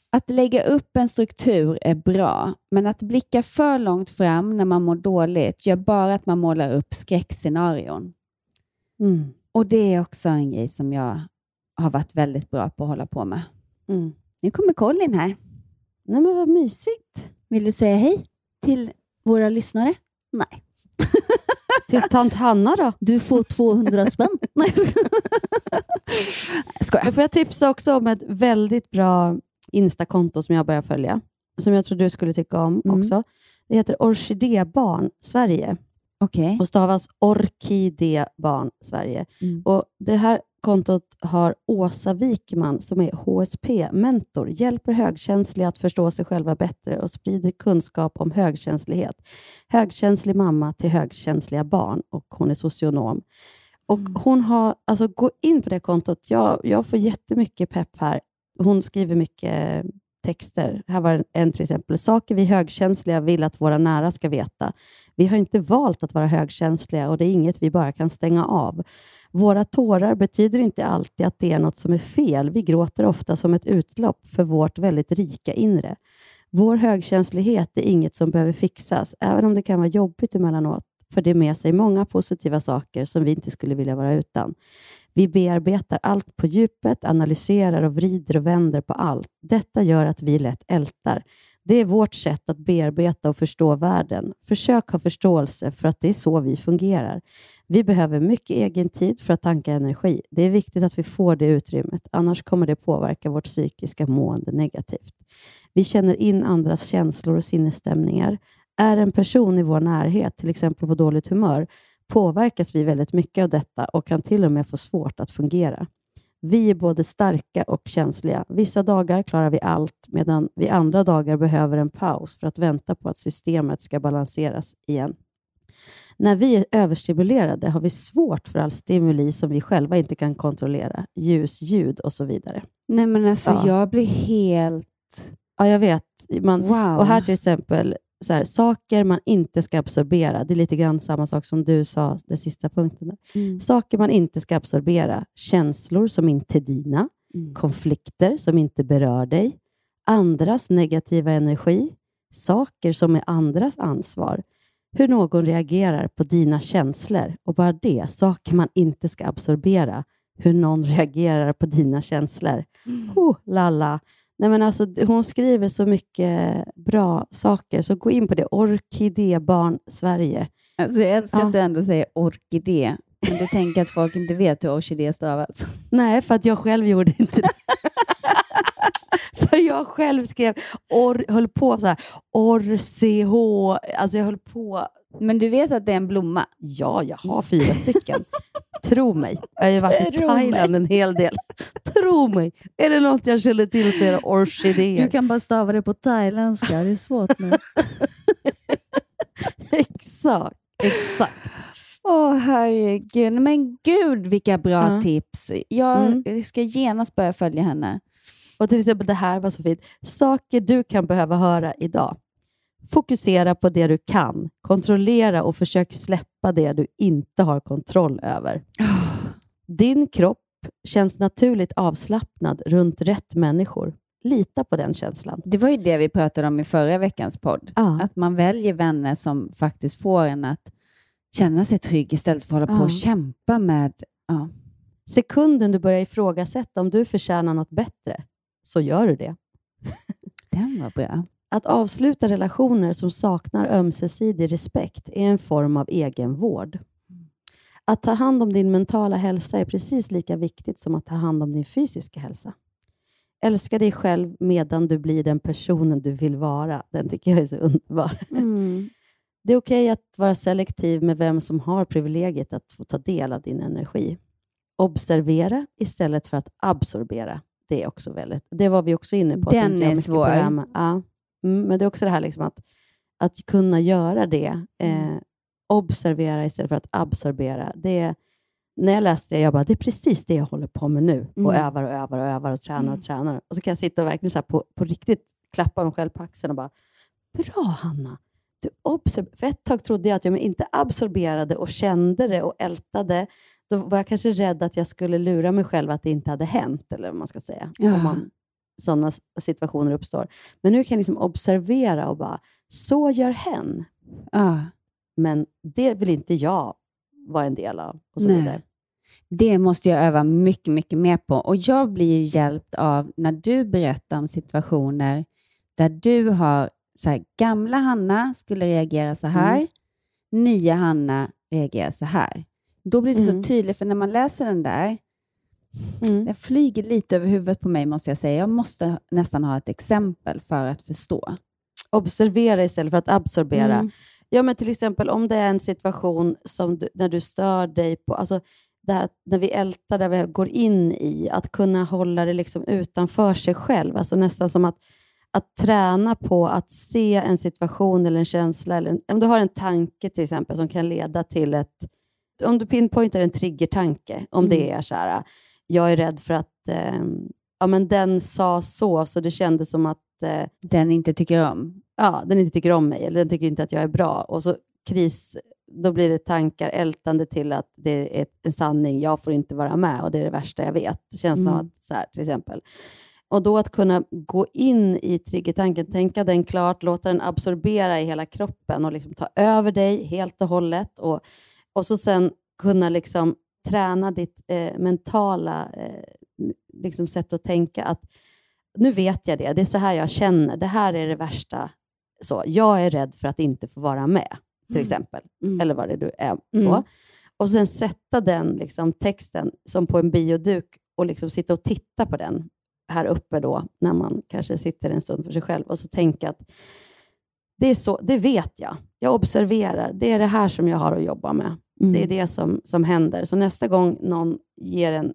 Att lägga upp en struktur är bra, men att blicka för långt fram när man mår dåligt gör bara att man målar upp skräckscenarion. Mm. Och det är också en grej som jag har varit väldigt bra på att hålla på med. Mm. Nu kommer Colin här. Nej men vad mysigt. Vill du säga hej till våra lyssnare? Nej. Till tant Hanna då? Du får 200 spänn. Nej. Men får jag tipsa också om ett väldigt bra Insta-konto som jag börjar följa, som jag tror du skulle tycka om Mm. också. Det heter Orkidébarn Sverige Okej. och stavas Orkidébarn Sverige. Mm. Och Det här kontot har Åsa Wikman som är HSP-mentor, hjälper högkänsliga att förstå sig själva bättre och sprider kunskap om högkänslighet. Högkänslig mamma till högkänsliga barn och hon är socionom. Och hon har, alltså gå in på det kontot. Jag, jag får jättemycket pepp här. Hon skriver mycket texter. Här var en till exempel. Saker vi högkänsliga vill att våra nära ska veta. Vi har inte valt att vara högkänsliga och det är inget vi bara kan stänga av. Våra tårar betyder inte alltid att det är något som är fel. Vi gråter ofta som ett utlopp för vårt väldigt rika inre. Vår högkänslighet är inget som behöver fixas, även om det kan vara jobbigt emellanåt, för det med sig många positiva saker som vi inte skulle vilja vara utan. Vi bearbetar allt på djupet, analyserar och vrider och vänder på allt. Detta gör att vi lätt ältar. Det är vårt sätt att bearbeta och förstå världen. Försök ha förståelse för att det är så vi fungerar. Vi behöver mycket egen tid för att tanka energi. Det är viktigt att vi får det utrymmet, annars kommer det påverka vårt psykiska mående negativt. Vi känner in andras känslor och sinnesstämningar. Är en person i vår närhet till exempel på dåligt humör påverkas vi väldigt mycket av detta och kan till och med få svårt att fungera. Vi är både starka och känsliga. Vissa dagar klarar vi allt, medan vi andra dagar behöver en paus för att vänta på att systemet ska balanseras igen. När vi är överstimulerade har vi svårt för all stimuli som vi själva inte kan kontrollera. Ljus, ljud och så vidare. Nej men alltså Ja. jag blir helt... Ja, jag vet. Man, Wow. Och här till exempel, så här, saker man inte ska absorbera. Det är lite grann samma sak som du sa, den sista punkten. Där. Mm. Saker man inte ska absorbera. Känslor som inte är dina. Mm. Konflikter som inte berör dig. Andras negativa energi. Saker som är andras ansvar. Hur någon reagerar på dina känslor. Och bara det, saker man inte ska absorbera. Hur någon reagerar på dina känslor. Oh, lalla. Nej, men alltså, hon skriver så mycket bra saker, så gå in på det. Orkidébarn Sverige. Alltså jag älskar Ja. att du ändå säger orkidé. Men du tänker att folk inte vet hur orkidé stavas? Nej, för att jag själv gjorde inte det. för jag själv skrev, or, höll på så här, or-ch, alltså jag höll på. Men du vet att det är en blomma? Ja, jag har fyra stycken. Tro mig. Jag har ju varit i Tro Thailand en hel del. Tro mig. Är det något jag känner till så är det orkidéer. Du kan bara stava det på thailändska, det är svårt nu. exakt, exakt. Åh herregud, men gud vilka bra Ja. tips. Jag Mm. ska genast börja följa henne. Och till exempel det här var så fint. Saker du kan behöva höra idag. Fokusera på det du kan. Kontrollera och försök släppa det du inte har kontroll över. Din kropp känns naturligt avslappnad runt rätt människor. Lita på den känslan. Det var ju det vi pratade om i förra veckans podd. Att man väljer vänner som faktiskt får en att känna sig trygg istället för att hålla på Ja. och kämpa med... Ja. Sekunden du börjar ifrågasätta om du förtjänar något bättre, så gör du det. Den var bra. Att avsluta relationer som saknar ömsesidig respekt är en form av egenvård. Att ta hand om din mentala hälsa är precis lika viktigt som att ta hand om din fysiska hälsa. Älska dig själv medan du blir den personen du vill vara. Den tycker jag är så underbar. Mm. Det är okej att vara selektiv med vem som har privilegiet att få ta del av din energi. Observera istället för att absorbera. Det är också väldigt, det var vi också inne på. Den är svår. program. Ja. Mm, men det är också det här liksom att, att kunna göra det. Eh, observera istället för att absorbera. Det är, när jag läste det, jag bara, det är precis det jag håller på med nu. Och Mm. övar och övar och övar och tränar Mm. och tränar. Och så kan jag sitta och verkligen så här på, på riktigt klappa mig själv på axeln och bara, bra Hanna. Du observ- för ett tag trodde jag att jag inte absorberade och kände det och ältade. Då var jag kanske rädd att jag skulle lura mig själv att det inte hade hänt, eller vad man ska säga. Ja. Om man, sådana situationer uppstår. Men nu kan jag liksom observera och bara, så gör hen. Ja. Men det vill inte jag vara en del av. Och så Nej. vidare. Det måste jag öva mycket, mycket mer på. Och jag blir hjälpt av när du berättar om situationer där du har så här, gamla Hanna skulle reagera så här, Mm. nya Hanna reagerar så här. Då blir det Mm. så tydligt, för när man läser den där, Mm. den flyger lite över huvudet på mig måste jag säga. Jag måste nästan ha ett exempel för att förstå. Observera istället för att absorbera. Mm. Ja, men till exempel om det är en situation som du, när du stör dig på, alltså det här, när vi ältar, där vi går in i, att kunna hålla det liksom utanför sig själv. Alltså nästan som att, att träna på att se en situation eller en känsla. Eller en, om du har en tanke till exempel som kan leda till ett... Om du pinpointar en triggertanke, om det Mm. är så här, jag är rädd för att eh, ja, men den sa så, så det kändes som att eh, Den inte tycker om. ja, den inte tycker om mig eller den tycker inte att jag är bra. Och så kris, då blir det tankar ältande till att det är en sanning, jag får inte vara med och det är det värsta jag vet. Känslan av Mm. att, så här, till exempel. Och då att kunna gå in i triggertanken, tänka den klart, låta den absorbera i hela kroppen och liksom ta över dig helt och hållet. Och, och så sen kunna liksom träna ditt eh, mentala eh, liksom sätt att tänka. att Nu vet jag det, det är så här jag känner, det här är det värsta. Så, jag är rädd för att inte få vara med, till Mm. exempel. Mm. Eller vad det nu är. Så. Mm. Och sen sätta den liksom, texten som på en bioduk och liksom sitta och titta på den här uppe då, när man kanske sitter en stund för sig själv och så tänka att det, är så, det vet jag. Jag observerar. Det är det här som jag har att jobba med. Mm. Det är det som, som händer. Så nästa gång någon ger en...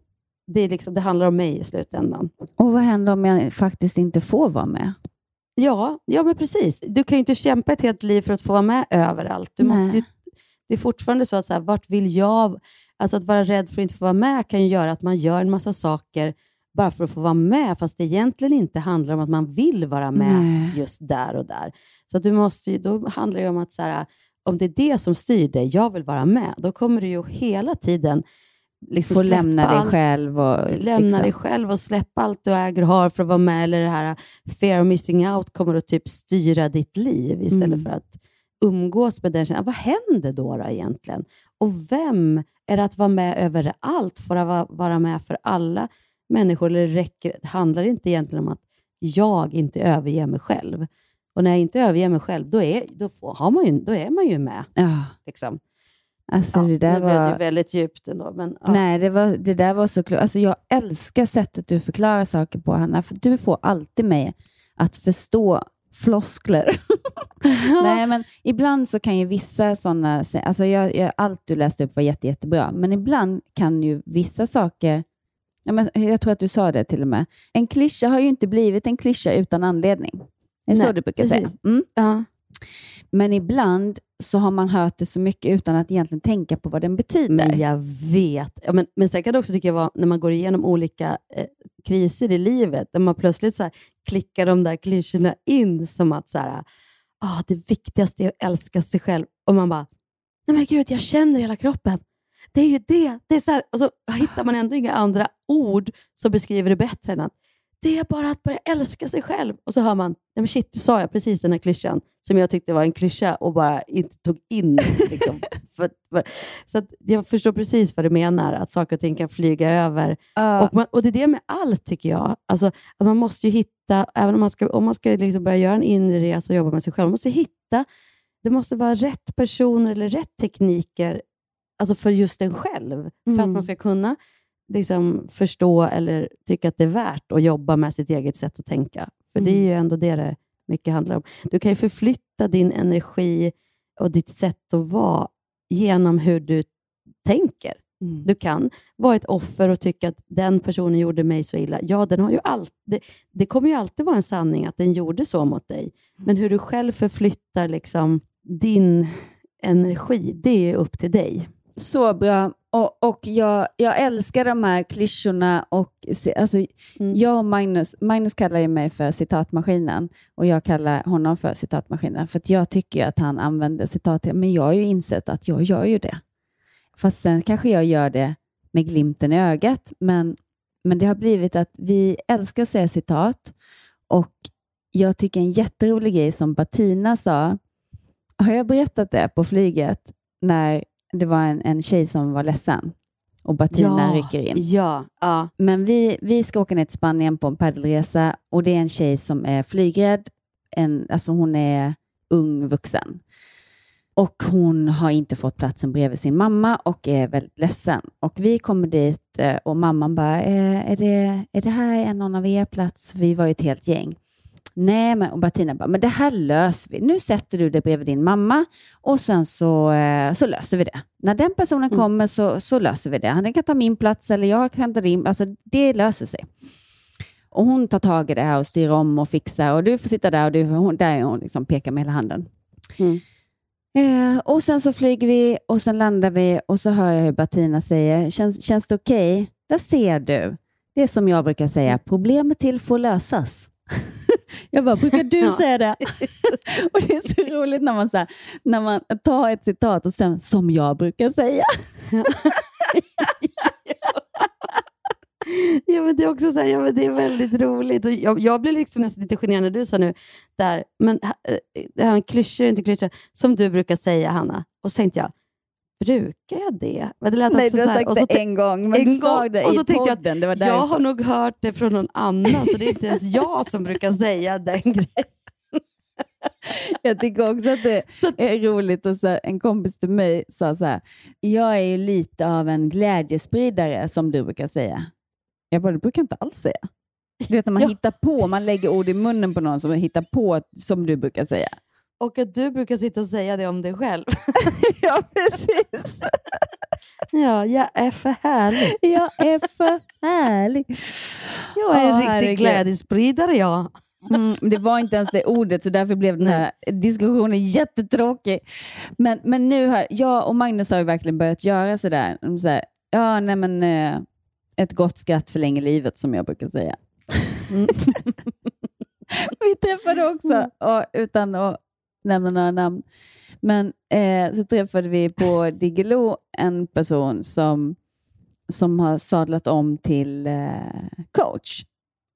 Det, är liksom, det handlar om mig i slutändan. Och vad händer om jag faktiskt inte får vara med? Ja, ja men precis. Du kan ju inte kämpa ett helt liv för att få vara med överallt. Du Nej. måste ju, det är fortfarande så att så här, vart vill jag... Alltså att vara rädd för att inte få vara med kan ju göra att man gör en massa saker bara för att få vara med, fast det egentligen inte handlar om att man vill vara med Nej. just där och där. Så du måste ju, då handlar det om att så här, om det är det som styr dig, jag vill vara med, då kommer du ju hela tiden liksom Få lämna dig allt själv. Och, lämna liksom. dig själv och släppa allt du äger och har för att vara med. Eller det här fear of missing out kommer att typ styra ditt liv istället Mm. för att umgås med den känslan. Vad händer då, då egentligen? Och vem är det att vara med överallt? För att va- vara med för alla människor? Eller räcker, handlar det inte egentligen om att jag inte överger mig själv? Och när jag inte överger mig själv, då är, då får, har man ju, då är man ju med. Ja. Liksom. Alltså, det där nu blev det var... väldigt djupt ändå. Men, ja. Nej, det, var, det där var så klokt. Alltså, jag älskar sättet du förklarar saker på, Hanna. För du får alltid mig att förstå floskler. Nej, men ibland så kan ju vissa sådana... Alltså jag, jag, allt du läste upp var jätte, jättebra, men ibland kan ju vissa saker... Ja, men jag tror att du sa det till och med. En klyscha har ju inte blivit en klyscha utan anledning. Det är så Nej, du brukar precis. säga. Mm. Ja. Men ibland så har man hört det så mycket utan att egentligen tänka på vad den betyder. Men jag vet. Ja, men, men sen kan det också tycka vara när man går igenom olika eh, kriser i livet, där man plötsligt så här, klickar de där klyschorna in som att så här, ah, det viktigaste är att älska sig själv. Och man bara, nej men gud, jag känner hela kroppen. Det är ju det. det är så här, och så hittar man ändå inga andra ord som beskriver det bättre än att det är bara att börja älska sig själv. Och så hör man, nej men shit, du sa jag precis den här klyschan som jag tyckte var en klyscha och bara inte tog in. Liksom, för, för, så jag förstår precis vad du menar, att saker och ting kan flyga över. Och, man, och det är det med allt, tycker jag. Alltså, att man måste ju hitta, även om man ska, om man ska liksom börja göra en inre resa och jobba med sig själv, man måste hitta, det måste vara rätt personer eller rätt tekniker alltså för just en själv. För att Mm. man ska kunna liksom förstå eller tycka att det är värt att jobba med sitt eget sätt att tänka. För det är Mm. ju ändå det det mycket handlar om. Du kan ju förflytta din energi och ditt sätt att vara genom hur du tänker. Mm. Du kan vara ett offer och tycka att den personen gjorde mig så illa. Ja, den har ju all, det, det kommer ju alltid vara en sanning att den gjorde så mot dig. Men hur du själv förflyttar liksom din energi, det är upp till dig. Så bra. Och, och jag, jag älskar de här klyschorna. Och, alltså, Jag och Magnus, Magnus kallar ju mig för citatmaskinen och jag kallar honom för citatmaskinen. För att jag tycker att han använder citat. Men jag har ju insett att jag gör ju det. Fast sen kanske jag gör det med glimten i ögat. Men, men det har blivit att vi älskar att säga citat. Och jag tycker en jätterolig grej som Bettina sa. Har jag berättat det på flyget när det var en, en tjej som var ledsen och Bettina Ja, rycker in? Ja, ja. Men vi, vi ska åka ner till Spanien på en paddelresa och det är en tjej som är flygrädd. En, alltså hon är ung vuxen. Och hon har inte fått platsen bredvid sin mamma och är väldigt ledsen. Och vi kommer dit eh, och mamman bara, eh, är det, är det här en någon av er plats? Vi var ju ett helt gäng. Nej, men och Bettina bara, men det här löser vi. Nu sätter du dig bredvid din mamma och sen så, eh, så löser vi det. När den personen kommer så, så löser vi det. Han kan ta min plats eller jag kan ta din. Alltså, det löser sig. Och hon tar tag i det här och styr om och fixar och du får sitta där och du, hon, där är hon liksom pekar med hela handen. Eh, och sen så flyger vi och sen landar vi och så hör jag hur Bettina säger, känns, känns det okej? Där ser du. Det är som jag brukar säga, problemet till får lösas. jag bara, brukar du Ja. säga det? och det är så roligt när man, så här, när man tar ett citat och sen, som jag brukar säga. Ja, men det är också så här, ja, men det är väldigt roligt. Och jag, jag blev liksom nästan lite generad när du sa nu, där, men eh, det här med klyschor, inte klyschor, som du brukar säga Hanna. Och så tänkte jag, brukar jag det? Men det lät Nej, du har sagt och så det en gång, men en du sa gång, det och i så tänkte jag, podden, det var jag därför. har nog hört det från någon annan, så det är inte ens jag som brukar säga den grejen. Jag tycker också att det är roligt. Och så, en kompis till mig sa så här, jag är ju lite av en glädjespridare som du brukar säga. Jag bara, det brukar jag inte alls säga. Du vet när man hittar på, man lägger ord i munnen på någon som hittar på som du brukar säga. Och att du brukar sitta och säga det om dig själv. ja, precis. Ja, jag är för härlig. Jag är för härlig. Jag är en Åh, riktig glädjespridare, jag. Mm, det var inte ens det ordet, så därför blev den här diskussionen jättetråkig. Men, men nu har jag och Magnus har verkligen börjat göra sådär. De säger, ja, nej men eh, ett gott skratt förlänger livet, som jag brukar säga. Vi träffade också, och, utan att nämna några namn, men eh, så träffade vi på Diggiloo en person som, som har sadlat om till eh, coach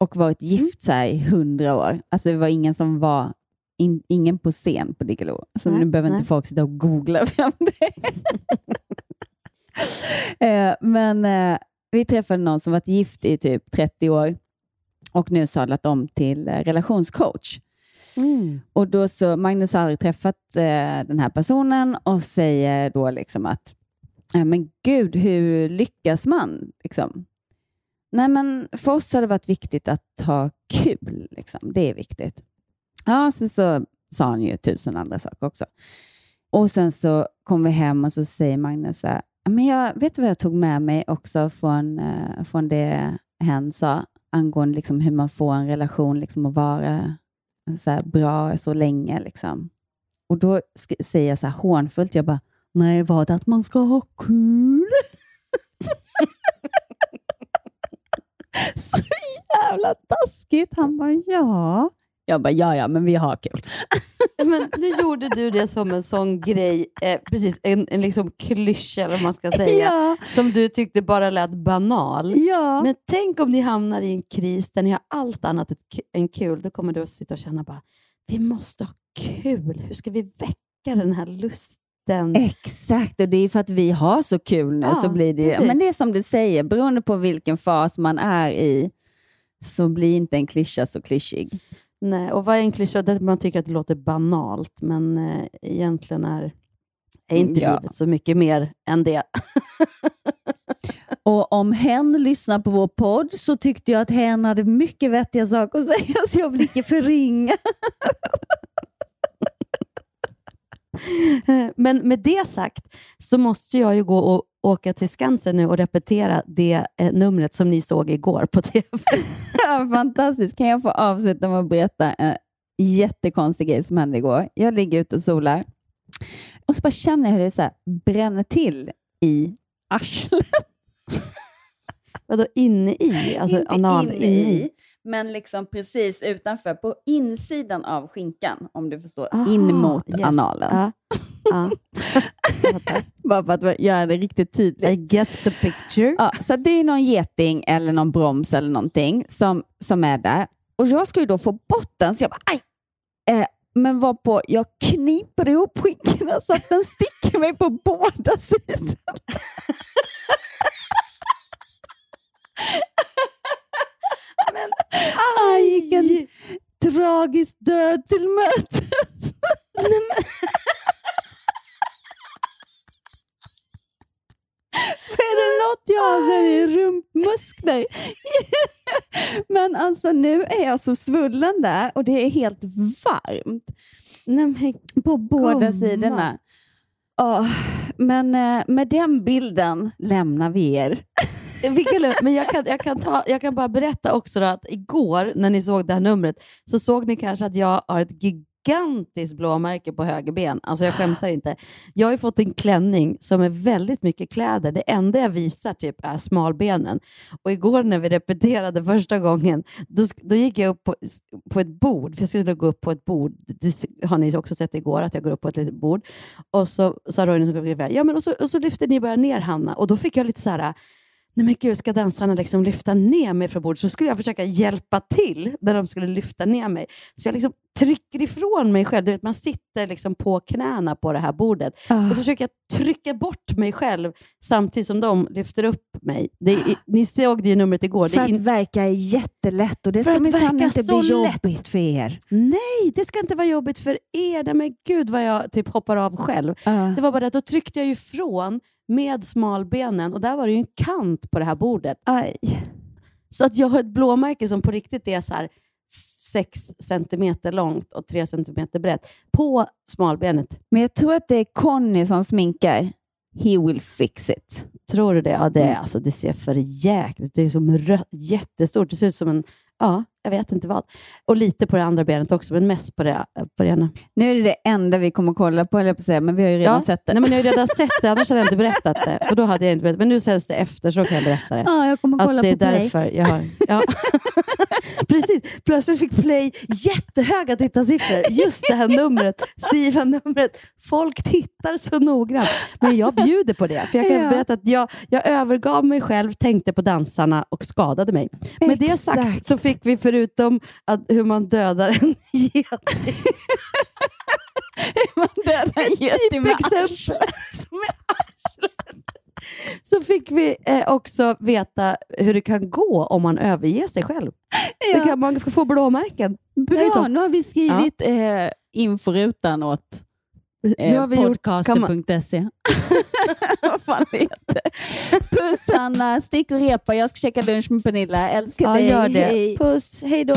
och varit gift så i hundra år. Alltså det var ingen som var in, ingen på scen på Diggiloo. Alltså Nej, nu behöver nej. inte folk sitta och googla vem det är. eh, men eh, vi träffade någon som varit gift i typ 30 år och nu sadlat om till eh, relationscoach. Mm. Och då så, Magnus har aldrig träffat eh, den här personen och säger då liksom att eh, men gud, hur lyckas man? Liksom? Nej, men för oss har det varit viktigt att ha kul. Liksom. Det är viktigt. Ja, sen så sa han ju tusen andra saker också. Och sen så kom vi hem och så säger Magnus så här, men jag vet du vad jag tog med mig också från, eh, från det hen sa angående liksom hur man får en relation liksom att vara så här bra så länge. Liksom. Och då säger jag så här hånfullt, jag bara, nej, var det att man ska ha kul? så jävla taskigt. Han bara, ja. Jag bara, ja, ja, men vi har kul. Men nu gjorde du det som en sån grej, eh, precis, en, en liksom klyscha eller vad man ska säga, Ja. som du tyckte bara lät banal. Ja. Men tänk om ni hamnar i en kris där ni har allt annat än kul. Då kommer du att sitta och känna bara, vi måste ha kul. Hur ska vi väcka den här lusten? Exakt, och det är för att vi har så kul nu. Ja, så blir det, precis. men det är som du säger, beroende på vilken fas man är i så blir inte en klyscha så klyschig. Nej, och vad är en klyscha? Det Man tycker att det låter banalt, men eh, egentligen är, är inte Ja. livet så mycket mer än det. Och om hen lyssnar på vår podd så tyckte jag att hen hade mycket vettiga saker att säga, så jag vill inte förringa. Men med det sagt så måste jag ju gå och åka till Skansen nu och repetera det eh, numret som ni såg igår på TV. Fantastiskt. Kan jag få avsluta med att berätta en jättekonstig grej som hände igår? Jag ligger ute och solar och så bara känner jag hur det så här bränner till i arslet. Vadå inne i? Alltså Inte anal inne inne i? Men liksom precis utanför, på insidan av skinkan, om du förstår, Aha, in mot yes. analen. Ja. Ja. Bara för att göra det riktigt tydligt. I get the picture. Ja, så det är någon geting eller någon broms eller någonting som, som är där. Och jag ska ju då få bort den, så jag bara aj! Eh, men var på, jag kniper ihop skinkorna så att den sticker mig på båda sidor. aj, gick en tragisk död till mötes. är det något jag har så är det rumpmuskler. Men alltså nu är jag så svullen där och det är helt varmt på båda gumman. sidorna. Åh, men eh, med den bilden lämnar vi er. Eh, Vilka- Men jag kan, jag, kan ta, jag kan bara berätta också då att igår när ni såg det här numret så såg ni kanske att jag har ett gigantiskt blåmärke på höger ben. Alltså jag skämtar inte. Jag har ju fått en klänning som är väldigt mycket kläder. Det enda jag visar typ är smalbenen. Och igår när vi repeterade första gången, då, då gick jag upp på, på ett bord. För jag skulle gå upp på ett bord. Det har ni också sett igår, att jag går upp på ett litet bord. Och så sa Roine ja men och så, och så lyfte ni bara ner Hanna. Och då fick jag lite så här nej men gud, ska dansarna liksom lyfta ner mig från bordet så skulle jag försöka hjälpa till när de skulle lyfta ner mig. Så jag liksom trycker ifrån mig själv. Du vet, man sitter liksom på knäna på det här bordet Ah. och så försöker jag trycka bort mig själv samtidigt som de lyfter upp mig. Det är, ni såg det i numret igår. För det är att in- verka jättelätt och det För ska minsann inte så bli lätt. jobbigt för er. Nej, det ska inte vara jobbigt för er. Nej, men gud vad jag typ hoppar av själv. Ah. Det var bara det att då tryckte jag ifrån med smalbenen och där var det ju en kant på det här bordet. Aj. Så att jag har ett blåmärke som på riktigt är så här 6 centimeter långt och 3 centimeter brett på smalbenet. Men jag tror att det är Conny som sminkar. He will fix it. Tror du det? Ja, det, är, Mm. alltså, det ser för jäkligt Det är som rött, jättestort. Det ser ut som en, ja, jag vet inte vad. Och lite på det andra benet också, men mest på det, på det ena. Nu är det det enda vi kommer kolla på, jag på att säga, men vi har ju redan Ja, sett det. Nej, men jag har ju redan sett det, annars hade jag inte berättat det. För då hade jag inte berättat. Men nu säljs det efter, så kan jag berätta det. Ja, jag kommer kolla att det är på Play. därför jag har... Ja. Precis, plötsligt fick Play jättehöga tittarsiffror. Just det här numret, Siva-numret. Folk tittar så noggrant. Men jag bjuder på det. För jag kan Ja. berätta att jag, jag övergav mig själv, tänkte på dansarna och skadade mig. Med det sagt Exakt. så fick vi förutom att, hur man dödar en geting Man dödar en geting med arslet. Så fick vi eh, också veta hur det kan gå om man överger sig själv. Ja. Det kan man få blåmärken. Bra, nu har vi skrivit eh, inforutan åt eh, podcaster.se. Vad fan heter. Puss Anna, stick och repa. Jag ska käka lunch med Pernilla. Älskar Ja, dig. gör det. Hej. Puss, hej då.